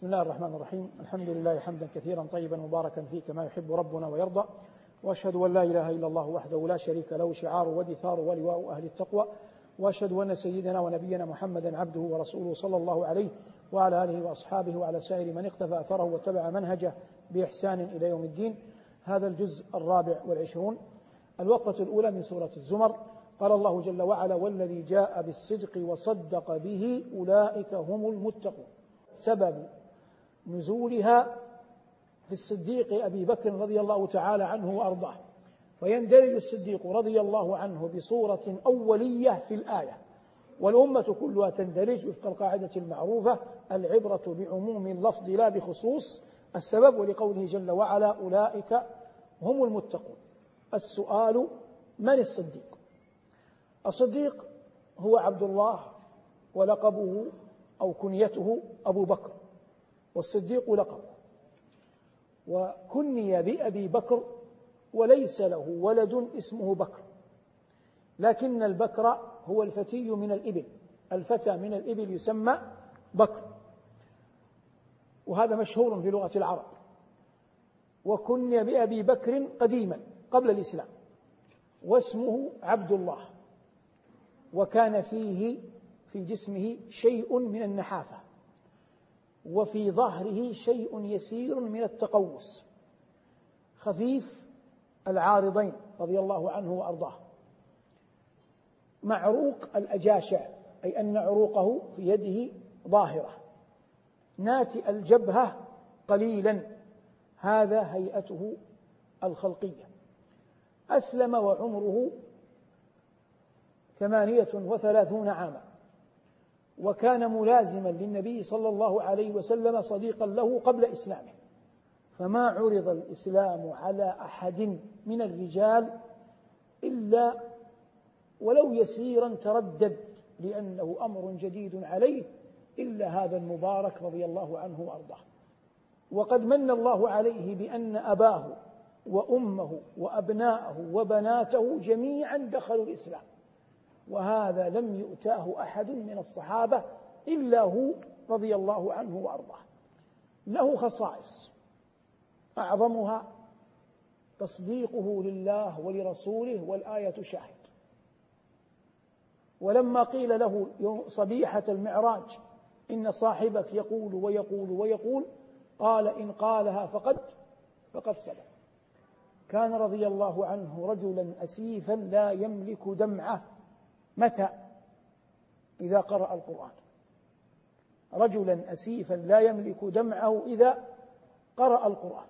بسم الله الرحمن الرحيم. الحمد لله حمدا كثيرا طيبا مباركا فيه كما يحب ربنا ويرضى. وأشهد أن لا إله إلا الله وحده لا شريك له شعار ودثار ولواء أهل التقوى. وأشهد أن سيدنا ونبينا محمدا عبده ورسوله صلى الله عليه وعلى آله وأصحابه وعلى سائر من اقتفى أثره واتبع منهجه بإحسان إلى يوم الدين. هذا الجزء الرابع والعشرون. الوقفة الأولى من سورة الزمر. قال الله جل وعلا والذي جاء بالصدق وصدق به أولئك هم المتقون. سبب نزولها في الصديق أبي بكر رضي الله تعالى عنه وأرضاه. فيندرج الصديق رضي الله عنه بصورة أولية في الآية. والأمة كلها تندرج وفق القاعدة المعروفة العبرة بعموم اللفظ لا بخصوص. السبب ولقوله جل وعلا أولئك هم المتقون. السؤال من الصديق؟ الصديق هو عبد الله ولقبه أو كنيته أبو بكر. والصديق لقب. وكني بأبي بكر وليس له ولد اسمه بكر. لكن البكر هو الفتي من الإبل. الفتى من الإبل يسمى بكر. وهذا مشهور في لغة العرب. وكني بأبي بكر قديما قبل الإسلام. واسمه عبد الله. وكان فيه في جسمه شيء من النحافة. وفي ظهره شيء يسير من التقوس خفيف العارضين رضي الله عنه وأرضاه. معروق الأجاشع أي أن عروقه في يده ظاهرة. ناتئ الجبهة قليلا هذا هيئته الخلقية. أسلم وعمره ثمانية وثلاثون عاما. وكان ملازما للنبي صلى الله عليه وسلم صديقا له قبل إسلامه. فما عرض الإسلام على أحد من الرجال إلا ولو يسيرا تردد لأنه أمر جديد عليه إلا هذا المبارك رضي الله عنه وأرضاه. وقد من الله عليه بأن أباه وأمه وأبناءه وبناته جميعا دخلوا الإسلام. وهذا لم يؤتاه أحد من الصحابة إلا هو رضي الله عنه وأرضاه. له خصائص. أعظمها تصديقه لله ولرسوله والآية شاهد. ولما قيل له صبيحة المعراج إن صاحبك يقول ويقول ويقول قال إن قالها فقد فقد صدق كان رضي الله عنه رجلا أسيفا لا يملك دمعه. متى؟ إذا قرأ القرآن. رجلا أسيفا لا يملك دمعه إذا قرأ القرآن.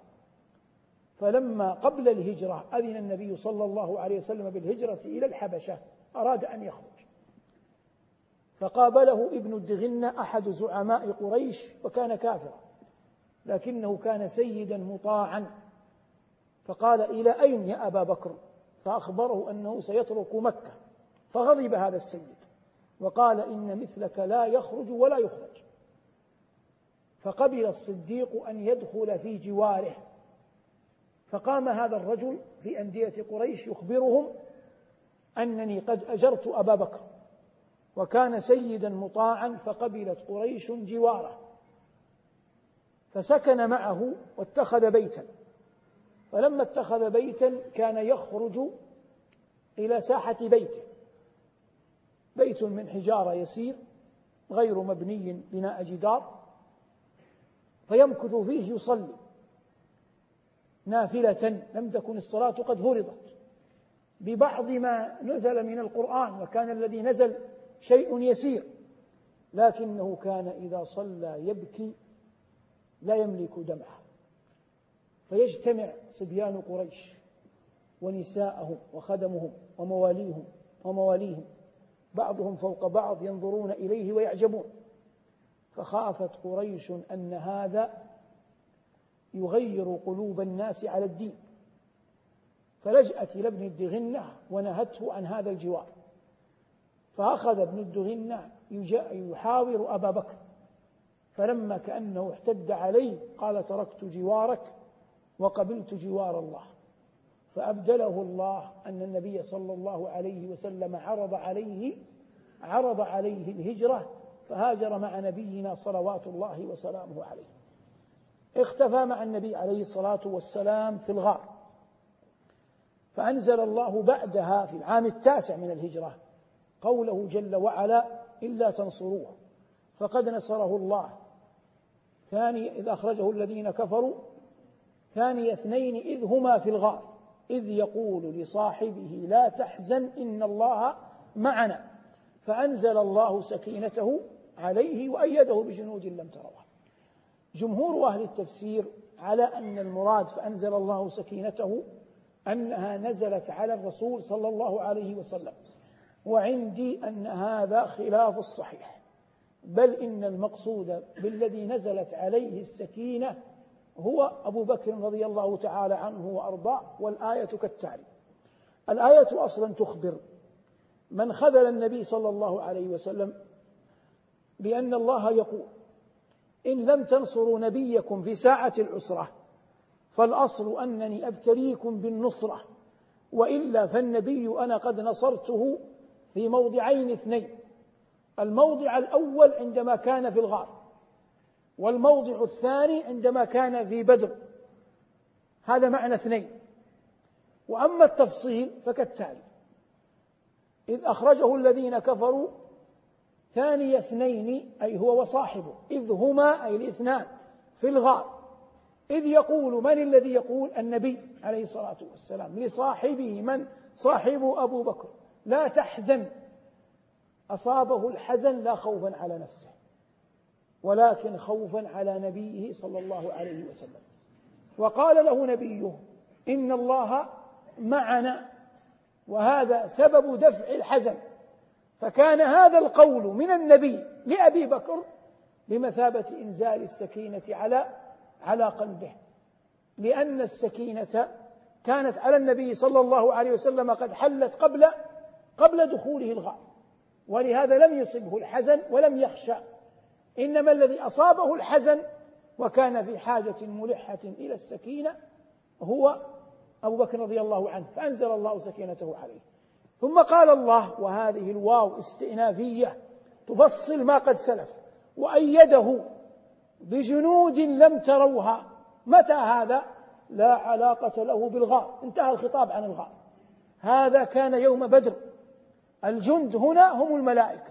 فلما قبل الهجرة أذن النبي صلى الله عليه وسلم بالهجرة إلى الحبشة أراد أن يخرج. فقابله ابن الدغنة أحد زعماء قريش وكان كافرا لكنه كان سيدا مطاعا. فقال إلى أين يا أبا بكر؟ فأخبره أنه سيترك مكة. فغضب هذا السيد وقال إن مثلك لا يخرج ولا يخرج. فقبل الصديق أن يدخل في جواره فقام هذا الرجل في أندية قريش يخبرهم أنني قد أجرت أبا بكر وكان سيدا مطاعا فقبلت قريش جواره. فسكن معه واتخذ بيتا فلما اتخذ بيتا كان يخرج إلى ساحة بيته. بيت من حجارة يسير غير مبني بناء جدار فيمكث فيه يصلي نافلة لم تكن الصلاة قد فرضت. ببعض ما نزل من القرآن وكان الذي نزل شيء يسير لكنه كان إذا صلى يبكي لا يملك دمعه. فيجتمع صبيان قريش ونساءهم وخدمهم ومواليهم ومواليهم بعضهم فوق بعض ينظرون إليه ويعجبون. فخافت قريش أن هذا يغير قلوب الناس على الدين. فلجأت إلى ابن الدغنة ونهته عن هذا الجوار. فأخذ ابن الدغنة يحاور أبا بكر. فلما كأنه احتد عليه قال تركت جوارك وقبلت جوار الله. فأبدله الله أن النبي صلى الله عليه وسلم عرض عليه عرض عليه الهجرة فهاجر مع نبينا صلوات الله وسلامه عليه. اختفى مع النبي عليه الصلاة والسلام في الغار. فأنزل الله بعدها في العام التاسع من الهجرة قوله جل وعلا إلا تنصروه. فقد نصره الله. ثاني إذ أخرجه الذين كفروا. ثاني اثنين إذ هما في الغار. إذ يقول لصاحبه لا تحزن إن الله معنا. فأنزل الله سكينته عليه وأيده بجنود لم تروها. جمهور أهل التفسير على أن المراد فأنزل الله سكينته أنها نزلت على الرسول صلى الله عليه وسلم. وعندي أن هذا خلاف الصحيح. بل إن المقصود بالذي نزلت عليه السكينة هو أبو بكر رضي الله تعالى عنه وأرضاه والآية كالتالي. الآية أصلا تخبر من خذل النبي صلى الله عليه وسلم بأن الله يقول إن لم تنصروا نبيكم في ساعة العسرة فالأصل أنني أبتليكم بالنصرة وإلا فالنبي أنا قد نصرته في موضعين اثنين الموضع الأول عندما كان في الغار والموضع الثاني عندما كان في بدر. هذا معنى اثنين. وأما التفصيل فكالتالي. إذ أخرجه الذين كفروا ثاني اثنين أي هو وصاحبه إذ هما أي الاثنان في الغار. إذ يقول من الذي يقول؟ النبي عليه الصلاة والسلام. لصاحبه من؟ صاحبه أبو بكر. لا تحزن. أصابه الحزن لا خوفا على نفسه. ولكن خوفا على نبيه صلى الله عليه وسلم. وقال له نبيه إن الله معنا وهذا سبب دفع الحزن. فكان هذا القول من النبي لأبي بكر بمثابة إنزال السكينة على على قلبه. لأن السكينة كانت على النبي صلى الله عليه وسلم قد حلت قبل قبل دخوله الغار. ولهذا لم يصبه الحزن ولم يخشى إنما الذي أصابه الحزن وكان في حاجة ملحة إلى السكينة هو أبو بكر رضي الله عنه فأنزل الله سكينته عليه. ثم قال الله وهذه الواو استئنافية تفصل ما قد سلف وأيده بجنود لم تروها. متى هذا؟ لا علاقة له بالغار انتهى الخطاب عن الغار هذا كان يوم بدر. الجند هنا هم الملائكة.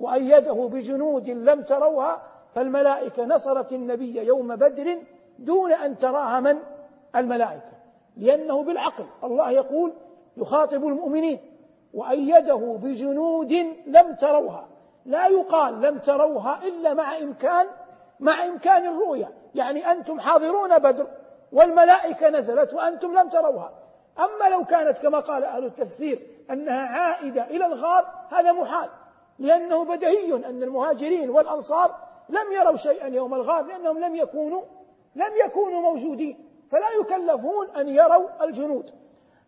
وأيده بجنود لم تروها فالملائكة نصرت النبي يوم بدر دون أن تراها من؟ الملائكة. لأنه بالعقل الله يقول يخاطب المؤمنين. وأيده بجنود لم تروها. لا يقال لم تروها إلا مع إمكان مع إمكان الرؤية. يعني أنتم حاضرون بدر والملائكة نزلت وأنتم لم تروها. أما لو كانت كما قال أهل التفسير أنها عائدة إلى الغار هذا محال. لأنه بديهي أن المهاجرين والأنصار لم يروا شيئا يوم الغار لأنهم لم يكونوا لم يكونوا موجودين فلا يكلفون أن يروا الجنود.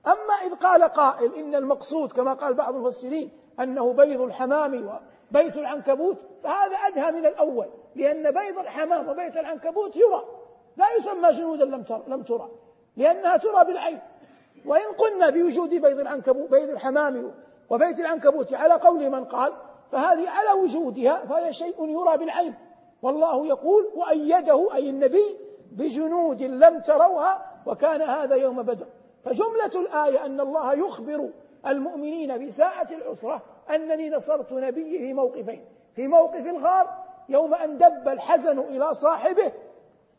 أما إذ قال قائل إن المقصود كما قال بعض المفسرين أنه بيض الحمام وبيت العنكبوت فهذا أدهى من الأول لأن بيض الحمام وبيت العنكبوت يرى لا يسمى جنودا لم ترى, لم ترى لأنها ترى بالعين. وإن قلنا بوجود بيض العنكبوت بيض الحمام وبيت العنكبوت على قول من قال فهذه على وجودها فهذا شيء يرى بالعين. والله يقول وأيده أي النبي بجنود لم تروها وكان هذا يوم بدر. فجملة الآية أن الله يخبر المؤمنين في ساعة العسرة أنني نصرت نبي في موقفين. في موقف الغار يوم أن دب الحزن إلى صاحبه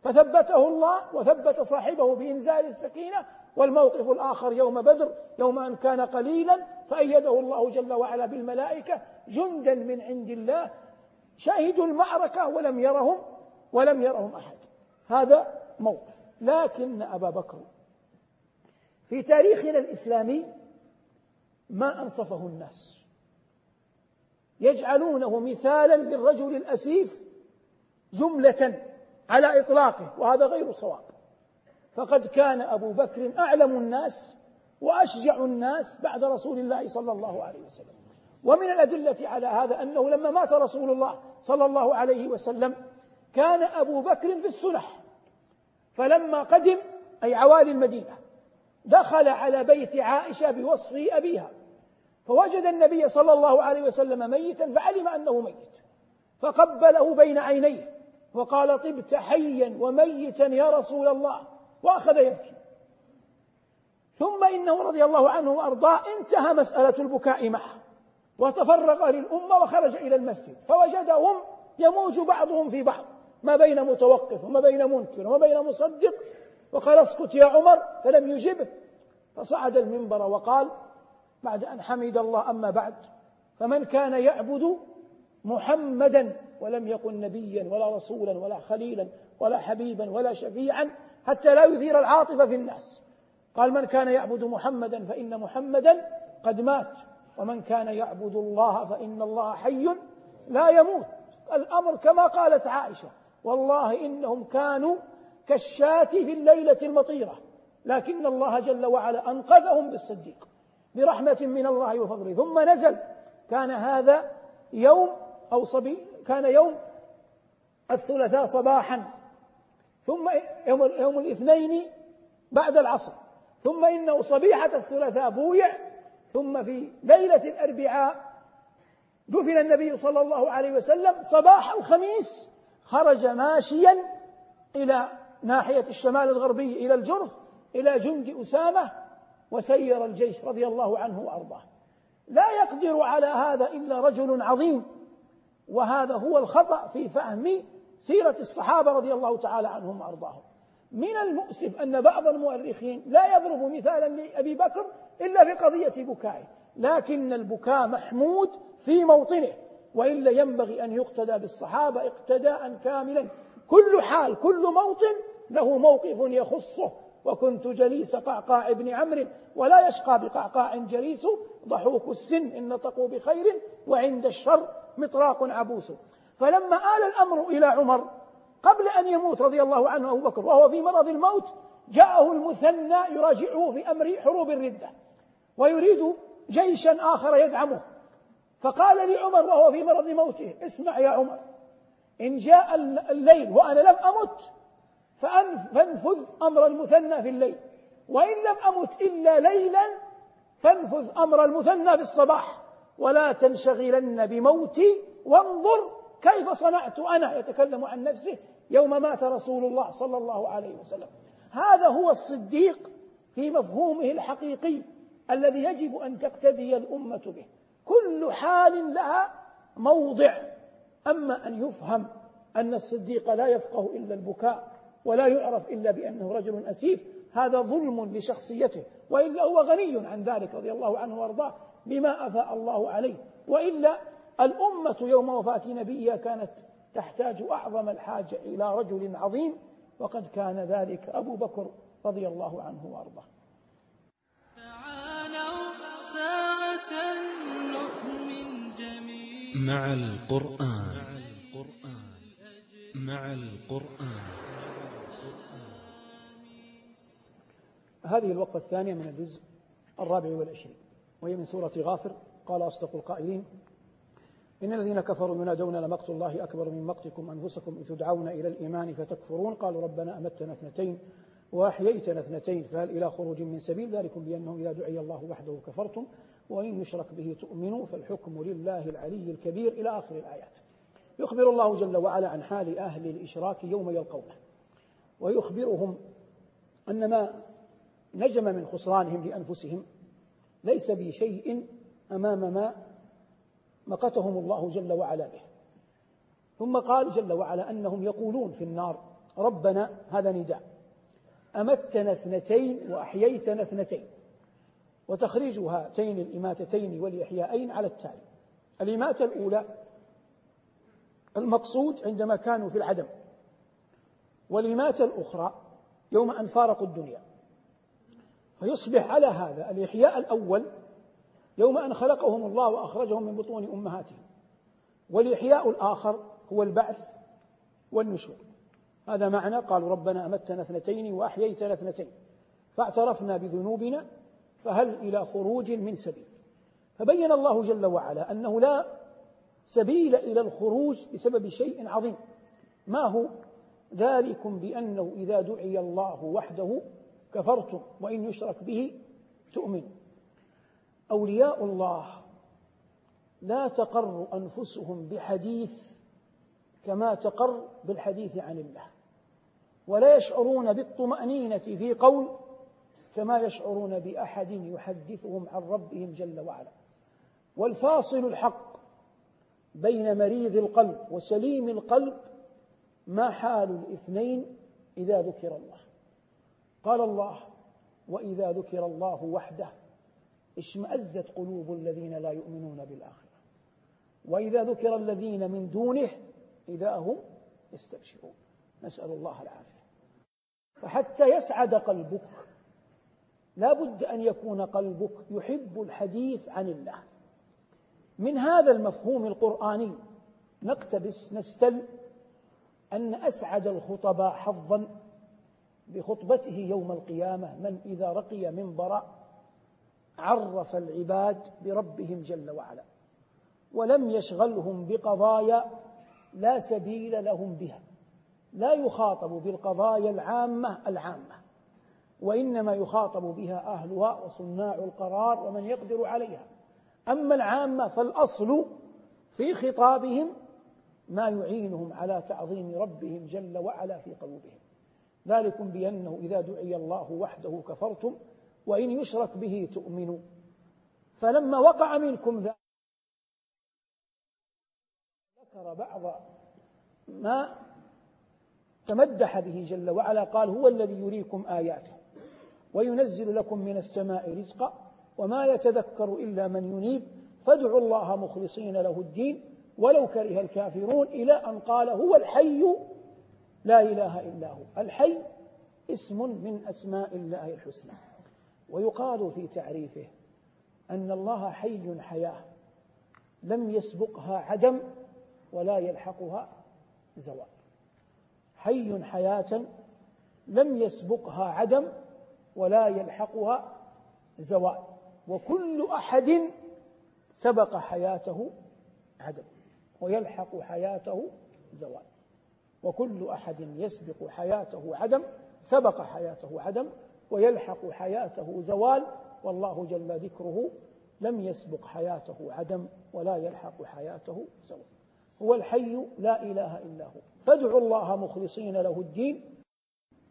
فثبته الله وثبت صاحبه بإنزال السكينة. والموقف الآخر يوم بدر يوم أن كان قليلا فأيده الله جل وعلا بالملائكة جندا من عند الله شهدوا المعركة ولم يرهم ولم يرهم أحد. هذا موقف. لكن أبا بكر في تاريخنا الإسلامي ما أنصفه الناس. يجعلونه مثالا للرجل الأسيف جملة على إطلاقه وهذا غير صواب. فقد كان أبو بكر أعلم الناس وأشجع الناس بعد رسول الله صلى الله عليه وسلم. ومن الأدلة على هذا أنه لما مات رسول الله صلى الله عليه وسلم كان أبو بكر في الصلح فلما قدم أي عوالي المدينة دخل على بيت عائشة بوصف أبيها فوجد النبي صلى الله عليه وسلم ميتا فعلم أنه ميت فقبله بين عينيه وقال طبت حيا وميتا يا رسول الله وأخذ يبكي. ثم إنه رضي الله عنه وأرضاه انتهى مسألة البكاء معه. وتفرغ للأمة وخرج إلى المسجد. فوجدهم يموج بعضهم في بعض ما بين متوقف وما بين منكر وما بين مصدق. وقال اسكت يا عمر فلم يجبه. فصعد المنبر وقال بعد أن حمد الله أما بعد فمن كان يعبد محمدا ولم يكن نبيا ولا رسولا ولا خليلا ولا حبيبا ولا شفيعا حتى لا يثير العاطفه في الناس. قال من كان يعبد محمدا فإن محمدا قد مات. ومن كان يعبد الله فإن الله حي لا يموت. الأمر كما قالت عائشة والله إنهم كانوا كالشاة في الليلة المطيرة لكن الله جل وعلا أنقذهم بالصديق برحمة من الله وفضله. ثم نزل كان هذا يوم أو صبي كان يوم الثلاثاء صباحا ثم يوم, يوم الاثنين بعد العصر ثم إنه صبيحة الثلاثاء بويع ثم في ليلة الأربعاء دفن النبي صلى الله عليه وسلم صباح الخميس خرج ماشيا إلى ناحية الشمال الغربي إلى الجرف إلى جند أسامة وسير الجيش رضي الله عنه وأرضاه. لا يقدر على هذا إلا رجل عظيم وهذا هو الخطأ في فهم سيرة الصحابة رضي الله تعالى عنهم وأرضاهم. من المؤسف أن بعض المؤرخين لا يضرب مثالا لأبي بكر إلا في قضية بكائه لكن البكاء محمود في موطنه وإلا ينبغي أن يقتدى بالصحابة اقتداء كاملا. كل حال كل موطن له موقف يخصه وكنت جليس قعقاع بن عمرو ولا يشقى بقعقاع جليس ضحوك السن إن نطقوا بخير وعند الشر مطراق عبوس. فلما آل الأمر إلى عمر قبل أن يموت رضي الله عنه أبو بكر وهو في مرض الموت جاءه المثنى يراجعه في أمر حروب الردة ويريد جيشا آخر يدعمه. فقال لعمر وهو في مرض موته اسمع يا عمر إن جاء الليل وأنا لم أمت فانفذ أمر المثنى في الليل وإن لم أمت إلا ليلا فانفذ أمر المثنى في الصباح ولا تنشغلن بموتي وانظر كيف صنعت أنا يتكلم عن نفسه يوم مات رسول الله صلى الله عليه وسلم. هذا هو الصديق في مفهومه الحقيقي الذي يجب أن تقتدي الأمة به. كل حال لها موضع. أما أن يفهم أن الصديق لا يفقه إلا البكاء ولا يعرف إلا بأنه رجل أسيف هذا ظلم لشخصيته. وإلا هو غني عن ذلك رضي الله عنه وأرضاه بما أفاء الله عليه. وإلا الأمة يوم وفاة نبيها كانت تحتاج أعظم الحاجة إلى رجل عظيم وقد كان ذلك أبو بكر رضي الله عنه وأرضاه. تعالوا ساعة نؤمن جميعا. مع القرآن. مع القرآن. هذه الوقفة الثانية من الجزء الرابع والعشرين وهي من سورة غافر قال أصدق القائلين إن الذين كفروا ينادون لمقت الله أكبر من مقتكم أنفسكم إذ تدعون إلى الإيمان فتكفرون قالوا ربنا أمتنا اثنتين وأحييتنا اثنتين فهل إلى خروج من سبيل ذلكم بأنه إذا دعي الله وحده كفرتم وإن يشرك به تؤمنوا فالحكم لله العلي الكبير إلى آخر الآيات. يخبر الله جل وعلا عن حال أهل الإشراك يوم يلقونه ويخبرهم أن ما نجم من خسرانهم لأنفسهم ليس بشيء أمام ما مقتهم الله جل وعلا به. ثم قال جل وعلا أنهم يقولون في النار ربنا هذا نداء. أمتنا اثنتين وأحييتنا اثنتين. وتخريج هاتين الإماتتين والإحياءين على التالي. الإماتة الأولى المقصود عندما كانوا في العدم. والإماتة الأخرى يوم أن فارقوا الدنيا. فيصبح على هذا الإحياء الأول يوم أن خلقهم الله وأخرجهم من بطون أمهاتهم. والإحياء الآخر هو البعث والنشور. هذا معنى قالوا ربنا أمتنا اثنتين وأحييتنا اثنتين. فاعترفنا بذنوبنا فهل إلى خروج من سبيل. فبين الله جل وعلا أنه لا سبيل إلى الخروج بسبب شيء عظيم. ما هو؟ ذلكم بأنه إذا دعي الله وحده كفرتم وإن يشرك به تؤمن أولياء الله. لا تقر أنفسهم بحديث كما تقر بالحديث عن الله. ولا يشعرون بالطمأنينة في قول كما يشعرون بأحد يحدثهم عن ربهم جل وعلا. والفاصل الحق بين مريض القلب وسليم القلب ما حال الاثنين إذا ذكر الله. قال الله وإذا ذكر الله وحده اشمأزت قلوب الذين لا يؤمنون بالآخرة. وإذا ذكر الذين من دونه إذا هم يستبشرون. نسأل الله العافية. فحتى يسعد قلبك لا بد أن يكون قلبك يحب الحديث عن الله. من هذا المفهوم القرآني نقتبس نستل أن أسعد الخطباء حظا بخطبته يوم القيامة من إذا رقي منبر عرف العباد بربهم جل وعلا ولم يشغلهم بقضايا لا سبيل لهم بها لا يخاطب بالقضايا العامة العامة وإنما يخاطب بها أهلها وصناع القرار ومن يقدر عليها. أما العامة فالأصل في خطابهم ما يعينهم على تعظيم ربهم جل وعلا في قلوبهم. ذلكم بأنه إذا دعي الله وحده كفرتم وإن يشرك به تؤمنوا فلما وقع منكم ذلك ذكر بعض ما تمدح به جل وعلا قال هو الذي يريكم آياته وينزل لكم من السماء رزقا وما يتذكر إلا من ينيب. فادعوا الله مخلصين له الدين. ولو كره الكافرون إلى أن قال هو الحي لا إله إلا هو. الحي اسم من أسماء الله الحسنى. ويقال في تعريفه أن الله حي حياة لم يسبقها عدم ولا يلحقها زوال. حي حياة لم يسبقها عدم ولا يلحقها زوال. وكل أحد سبق حياته عدم ويلحق حياته زوال. وكل أحد يسبق حياته عدم سبق حياته عدم ويلحق حياته زوال والله جل ذكره لم يسبق حياته عدم ولا يلحق حياته زوال. هو الحي لا إله إلا هو. فادعوا الله مخلصين له الدين.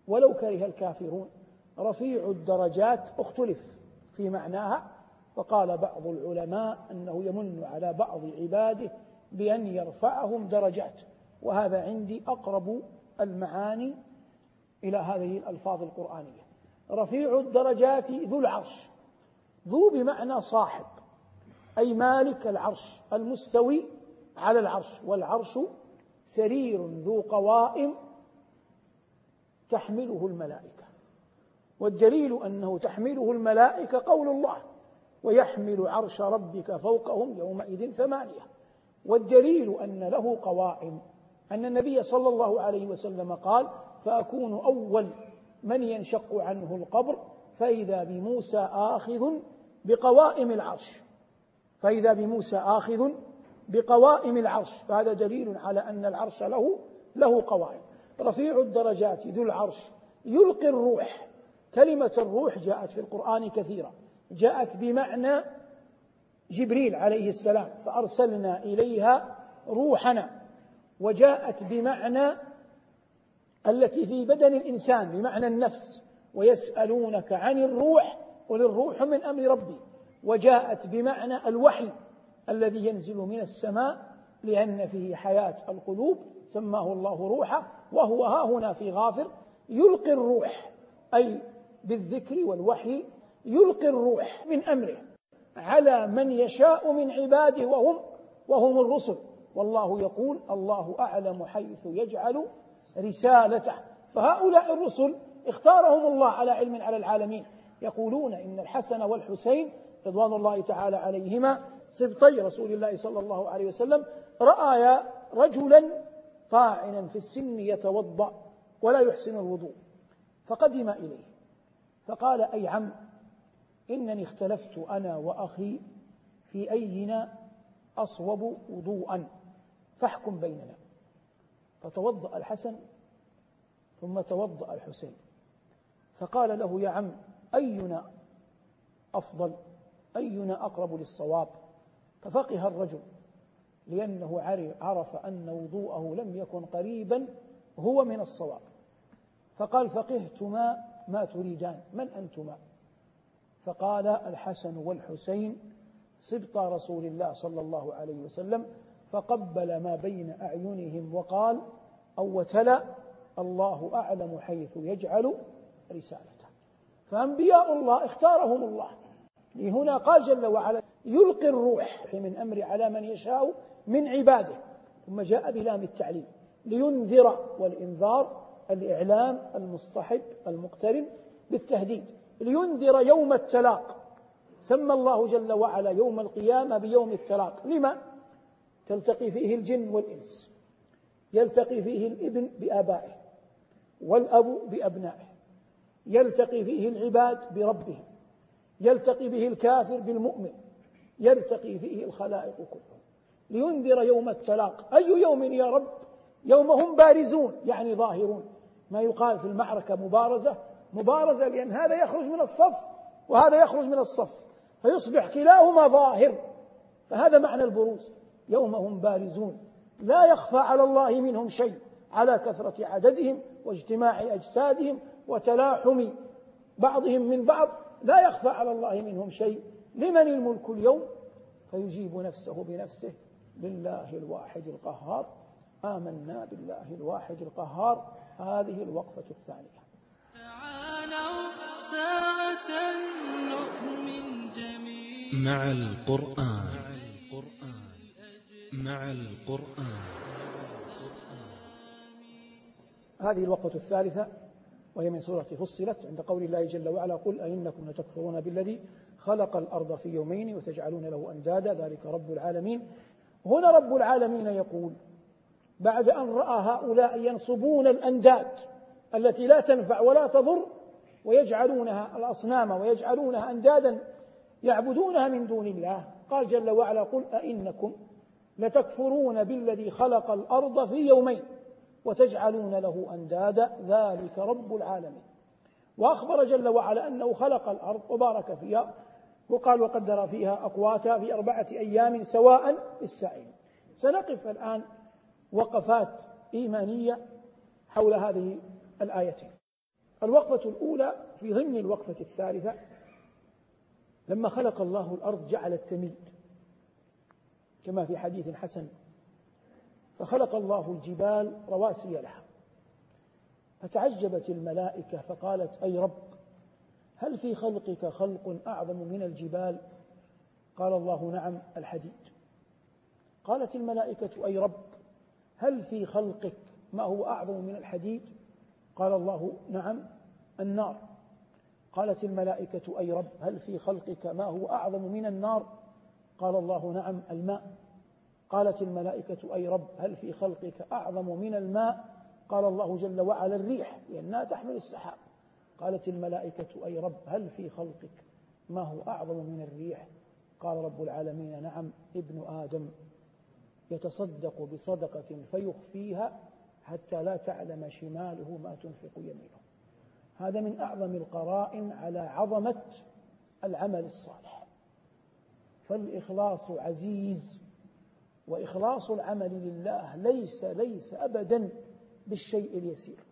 ولو كره الكافرون رفيع الدرجات اختلف في معناها. فقال بعض العلماء أنه يمن على بعض عباده بأن يرفعهم درجات. وهذا عندي أقرب المعاني إلى هذه الألفاظ القرآنية. رفيع الدرجات ذو العرش. ذو بمعنى صاحب. أي مالك العرش المستوي على العرش. والعرش سرير ذو قوائم تحمله الملائكة. والدليل أنه تحمله الملائكة قول الله ويحمل عرش ربك فوقهم يومئذ ثمانية. والدليل أن له قوائم. أن النبي صلى الله عليه وسلم قال فأكون أول من ينشق عنه القبر فإذا بموسى آخذ بقوائم العرش. فإذا بموسى آخذ بقوائم العرش. فهذا دليل على أن العرش له له قوائم. رفيع الدرجات ذو العرش يلقي الروح. كلمة الروح جاءت في القرآن كثيرا جاءت بمعنى جبريل عليه السلام فأرسلنا إليها روحنا. وجاءت بمعنى التي في بدن الإنسان بمعنى النفس. ويسألونك عن الروح قل الروح من أمر ربي. وجاءت بمعنى الوحي الذي ينزل من السماء لأن فيه حياة القلوب. سماه الله روحا وهو ها هنا في غافر. يلقي الروح أي بالذكر والوحي يلقي الروح من أمره على من يشاء من عباده وهم وهم الرسل. والله يقول الله أعلم حيث يجعل رسالته فهؤلاء الرسل اختارهم الله على علم على العالمين. يقولون إن الحسن والحسين رضوان الله تعالى عليهما سبطي رسول الله صلى الله عليه وسلم. رأيا رجلا طاعنا في السن يتوضأ ولا يحسن الوضوء. فقدم إليه. فقال أي عم إنني اختلفت أنا وأخي في أينا أصوب وضوءا فاحكم بيننا. فتوضأ الحسن ثم توضأ الحسين. فقال له يا عم أينا أفضل؟ أينا أقرب للصواب؟ ففقه الرجل لأنه عرف أن وضوءه لم يكن قريبا هو من الصواب. فقال فقهتما ما تريدان؟ من أنتما؟ فقال الحسن والحسين سبط رسول الله صلى الله عليه وسلم فقبل ما بين أعينهم وقال أو وتلا الله أعلم حيث يجعل رسالته. فأنبياء الله اختارهم الله. لهنا قال جل وعلا يلقي الروح من أمر على من يشاء من عباده. ثم جاء بلام التعليم لينذر والإنذار الإعلام المصطحب المقترن بالتهديد. لينذر يوم التلاق. سمى الله جل وعلا يوم القيامة بيوم التلاق. لما؟ تلتقي فيه الجن والإنس يلتقي فيه الإبن بآبائه والأب بأبنائه يلتقي فيه العباد بربهم يلتقي به الكافر بالمؤمن يلتقي فيه الخلائق كلهم. لينذر يوم التلاق. أي يوم يا رب؟ يوم هم بارزون يعني ظاهرون. ما يقال في المعركة مبارزة. مبارزة لأن هذا يخرج من الصف وهذا يخرج من الصف فيصبح كلاهما ظاهر. فهذا معنى البروز. يوم هم بارزون. لا يخفى على الله منهم شيء على كثرة عددهم واجتماع أجسادهم وتلاحم بعضهم من بعض. لا يخفى على الله منهم شيء. لمن الملك اليوم؟ فيجيب نفسه بنفسه. لله الواحد القهار. آمنا بالله الواحد القهار. هذه الوقفة الثانية. تعالوا ساعة نؤمن جميعا. مع القرآن. مع القرآن. هذه الوقفة الثالثة وهي من سورة فصلت عند قول الله جل وعلا قل أئنكم لتكفرون بالذي خلق الأرض في يومين وتجعلون له أندادا ذلك رب العالمين. هنا رب العالمين يقول بعد أن رأى هؤلاء ينصبون الأنداد التي لا تنفع ولا تضر ويجعلونها الأصنام ويجعلونها أندادا يعبدونها من دون الله. قال جل وعلا قل أئنكم لتكفرون بالذي خلق الأرض في يومين وتجعلون له أندادا. ذلك رب العالمين. وأخبر جل وعلا أنه خلق الأرض وبارك فيها وقال وقدر فيها أقواتها في أربعة أيام سواء للسائل. سنقف الآن وقفات إيمانية حول هذه الآيتين. الوقفة الأولى في ضمن الوقفة الثالثة لما خلق الله الأرض جعل التميد كما في حديث حسن. فخلق الله الجبال رواسي لها. فتعجبت الملائكة فقالت أي رب هل في خلقك خلق أعظم من الجبال؟ قال الله نعم الحديد. قالت الملائكة أي رب هل في خلقك ما هو أعظم من الحديد؟ قال الله نعم النار. قالت الملائكة أي رب هل في خلقك ما هو أعظم من النار؟ قال الله نعم الماء. قالت الملائكة أي رب هل في خلقك أعظم من الماء؟ قال الله جل وعلا الريح لأنها تحمل السحاب. قالت الملائكة أي رب هل في خلقك؟ ما هو أعظم من الريح؟ قال رب العالمين نعم ابن آدم. يتصدق بصدقة فيخفيها حتى لا تعلم شماله ما تنفق يمينه. هذا من أعظم القرائن على عظمة العمل الصالح. فالإخلاص عزيز وإخلاص العمل لله ليس ليس أبدا بالشيء اليسير.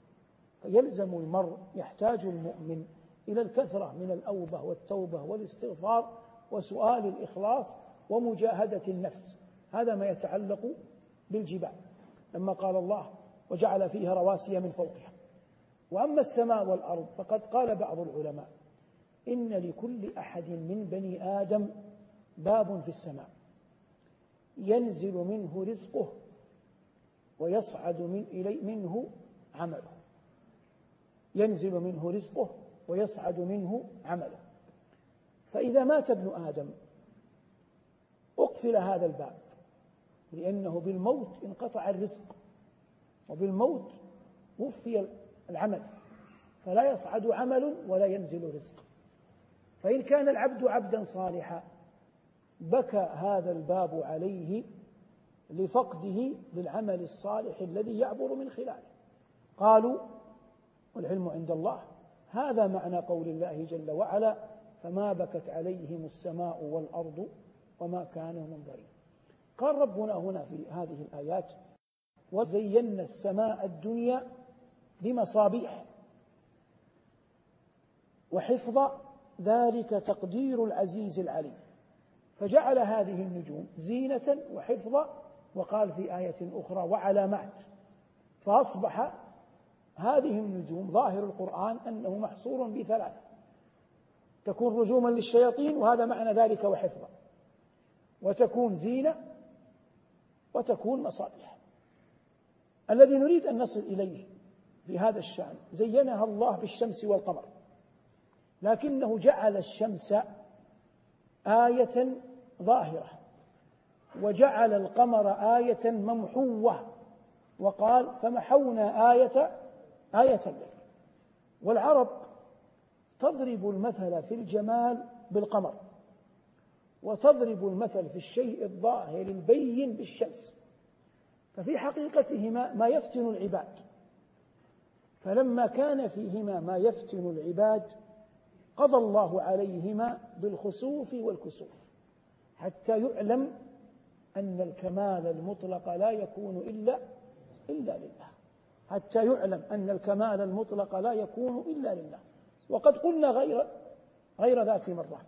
فيلزم المرء يحتاج المؤمن إلى الكثرة من الأوبة والتوبة والاستغفار وسؤال الإخلاص ومجاهدة النفس. هذا ما يتعلق بالجبال. لما قال الله وجعل فيها رواسي من فوقها. وأما السماء والأرض فقد قال بعض العلماء إن لكل أحد من بني آدم باب في السماء. ينزل منه رزقه ويصعد من إلي منه عمله. ينزل منه رزقه ويصعد منه عمله. فإذا مات ابن آدم أقفل هذا الباب لأنه بالموت انقطع الرزق وبالموت وفي العمل. فلا يصعد عمل ولا ينزل رزق. فإن كان العبد عبدا صالحا بكى هذا الباب عليه لفقده للعمل الصالح الذي يعبر من خلاله. قالوا والعلم عند الله. هذا معنى قول الله جل وعلا فما بكت عليهم السماء والأرض وما كانوا منظرين. قال ربنا هنا في هذه الآيات وزينا السماء الدنيا بمصابيح وحفظ ذلك تقدير العزيز العليم. فجعل هذه النجوم زينة وحفظا وقال في آية أخرى وعلامات. فأصبح هذه النجوم ظاهر القرآن أنه محصور بثلاث. تكون رجوما للشياطين وهذا معنى ذلك وحفظا وتكون زينة وتكون مصابيح الذي نريد أن نصل إليه في هذا الشأن زينها الله بالشمس والقمر. لكنه جعل الشمس آية ظاهرة. وجعل القمر آية ممحوة. وقال فمحونا آية آية الليل والعرب تضرب المثل في الجمال بالقمر. وتضرب المثل في الشيء الظاهر البين بالشمس. ففي حقيقتهما ما يفتن العباد. فلما كان فيهما ما يفتن العباد قضى الله عليهما بالخسوف والكسوف. حتى يعلم أن الكمال المطلق لا يكون إلا إلا لله. حتى يعلم أن الكمال المطلق لا يكون إلا لله. وقد قلنا غير غير ذات مرة.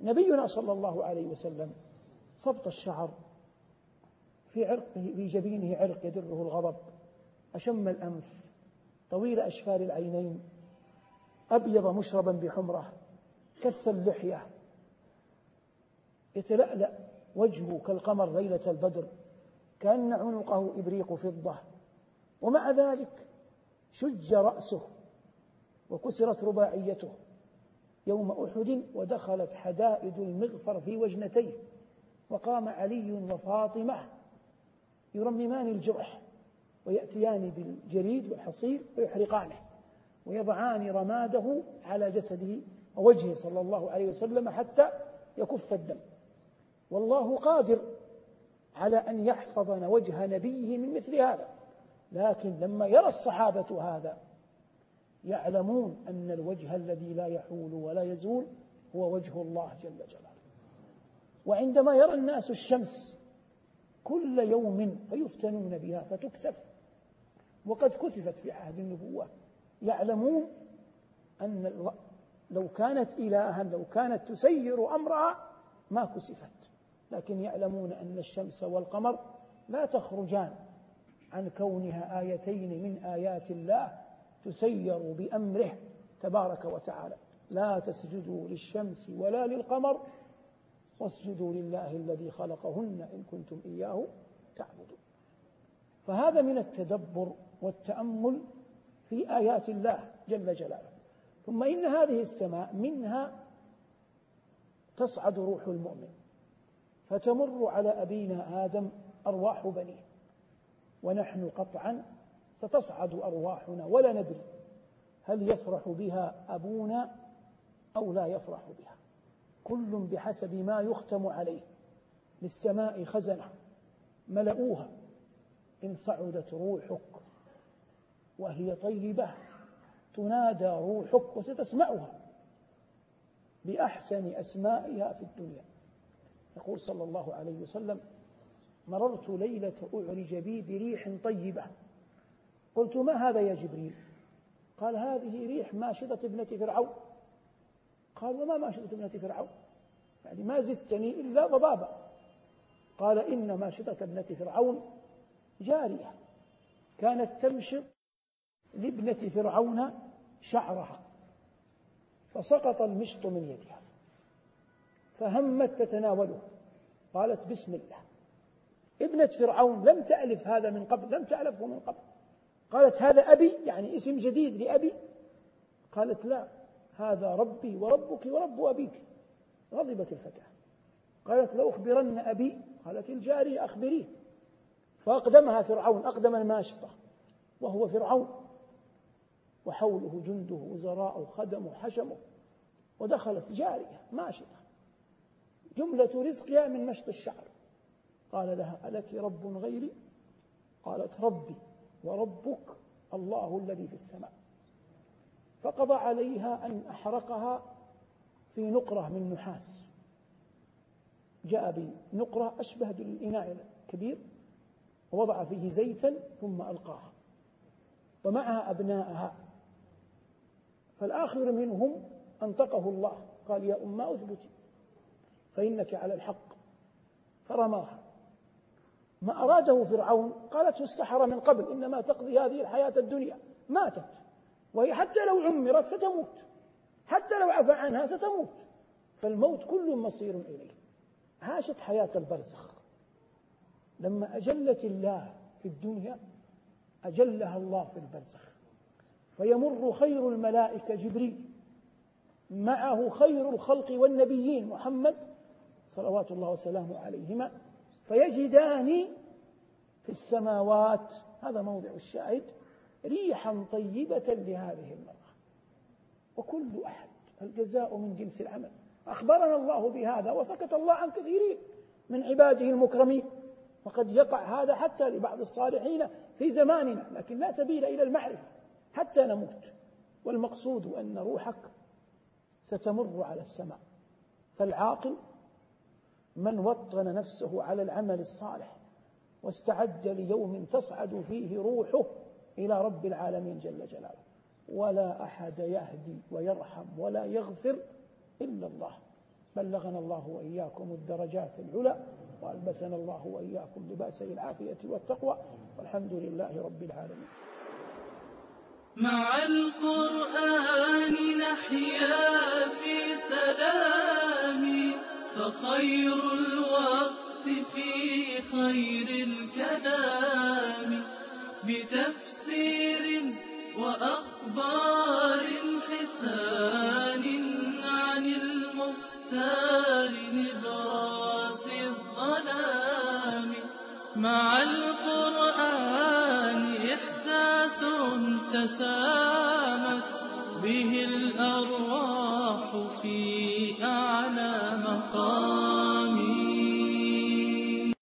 نبينا صلى الله عليه وسلم صبط الشعر في عرقه في جبينه عرق يدره الغضب. أشم الأنف طويل أشفار العينين أبيض مشربا بحمرة كث اللحية. يتلألأ وجهه كالقمر ليلة البدر كأن عنقه إبريق فضة. ومع ذلك شج رأسه وكسرت رباعيته. يوم أحد ودخلت حدائد المغفر في وجنتيه وقام علي وفاطمة يرممان الجرح ويأتيان بالجريد والحصير ويحرقانه ويضعان رماده على جسده ووجهه صلى الله عليه وسلم حتى يكف الدم. والله قادر على أن يحفظ وجه نبيه من مثل هذا. لكن لما يرى الصحابة هذا يعلمون أن الوجه الذي لا يحول ولا يزول هو وجه الله جل جلاله. وعندما يرى الناس الشمس كل يوم فيفتنون بها فتكسف. وقد كسفت في عهد النبوة. يعلمون أن لو كانت إلها لو كانت تسير أمرها ما كسفت. لكن يعلمون أن الشمس والقمر لا تخرجان عن كونها آيتين من آيات الله تسير بأمره تبارك وتعالى. لا تسجدوا للشمس ولا للقمر واسجدوا لله الذي خلقهن إن كنتم إياه تعبدون. فهذا من التدبر والتأمل في آيات الله جل جلاله. ثم إن هذه السماء منها تصعد روح المؤمن. فتمر على أبينا آدم أرواح بنيه. ونحن قطعا ستصعد أرواحنا ولا ندري هل يفرح بها أبونا أو لا يفرح بها. كل بحسب ما يختم عليه. للسماء خزنة ملؤوها إن صعدت روحك وهي طيبة تنادى روحك وستسمعها بأحسن أسمائها في الدنيا. يقول صلى الله عليه وسلم مررت ليلة أعرج بي بريح طيبة. قلت ما هذا يا جبريل؟ قال هذه ريح ماشطة ابنة فرعون. قال وما ماشطة ابنة فرعون؟ يعني ما زدتني إلا ضبابا قال إن ماشطة ابنة فرعون جارية كانت تمشط لابنة فرعون شعرها فسقط المشط من يدها. فهمت تتناوله. قالت بسم الله. ابنة فرعون لم تألف هذا من قبل لم تألفه من قبل. قالت هذا أبي يعني اسم جديد لأبي. قالت لا هذا ربي وربك ورب أبيك. غضبت الفتاة. قالت لأخبرن أبي. قالت الجارية أخبريه فأقدمها فرعون أقدم الماشطة. وهو فرعون. وحوله جنده وزراء خدمه حشمه. ودخلت جارية ماشطة. جملة رزقها من مشط الشعر. قال لها ألك رب غيري؟ قالت ربي وربك الله الذي في السماء. فقضى عليها أن أحرقها في نقرة من نحاس. جاء بنقرة أشبه بالإناء الكبير ووضع فيه زيتا ثم ألقاها. ومعها أبناءها. فالآخر منهم أنطقه الله. قال يا أمة أثبتي. فإنك على الحق. فرماها. ما أراده فرعون قالته السحرة من قبل إنما تقضي هذه الحياة الدنيا. ماتت. وهي حتى لو عمرت ستموت. حتى لو عفى عنها ستموت. فالموت كل مصير إليه. عاشت حياة البرزخ. لما أجلت الله في الدنيا أجلها الله في البرزخ. فيمر خير الملائكة جبريل. معه خير الخلق والنبيين محمد صلوات الله وسلامه عليهما فيجدان في السماوات هذا موضع الشاهد ريحا طيبة لهذه المرأة. وكل أحد الجزاء من جنس العمل. أخبرنا الله بهذا وسكت الله عن كثيرين من عباده المكرمين. وقد يقع هذا حتى لبعض الصالحين في زماننا لكن لا سبيل إلى المعرفة حتى نموت. والمقصود أن روحك ستمر على السماء. فالعاقل من وطن نفسه على العمل الصالح واستعد ليوم تصعد فيه روحه إلى رب العالمين جل جلاله. ولا أحد يهدي ويرحم ولا يغفر إلا الله. بلغنا الله وإياكم الدرجات العلى وألبسنا الله وإياكم لباسي العافية والتقوى. والحمد لله رب العالمين. مع القرآن نحيا في سلام فخير الوقت في خير الكلام. بتفسير وأخبار حسان عن المختار نبراس الظلام. مع القرآن إحساس تسامت به الأرواح في أعلى مقام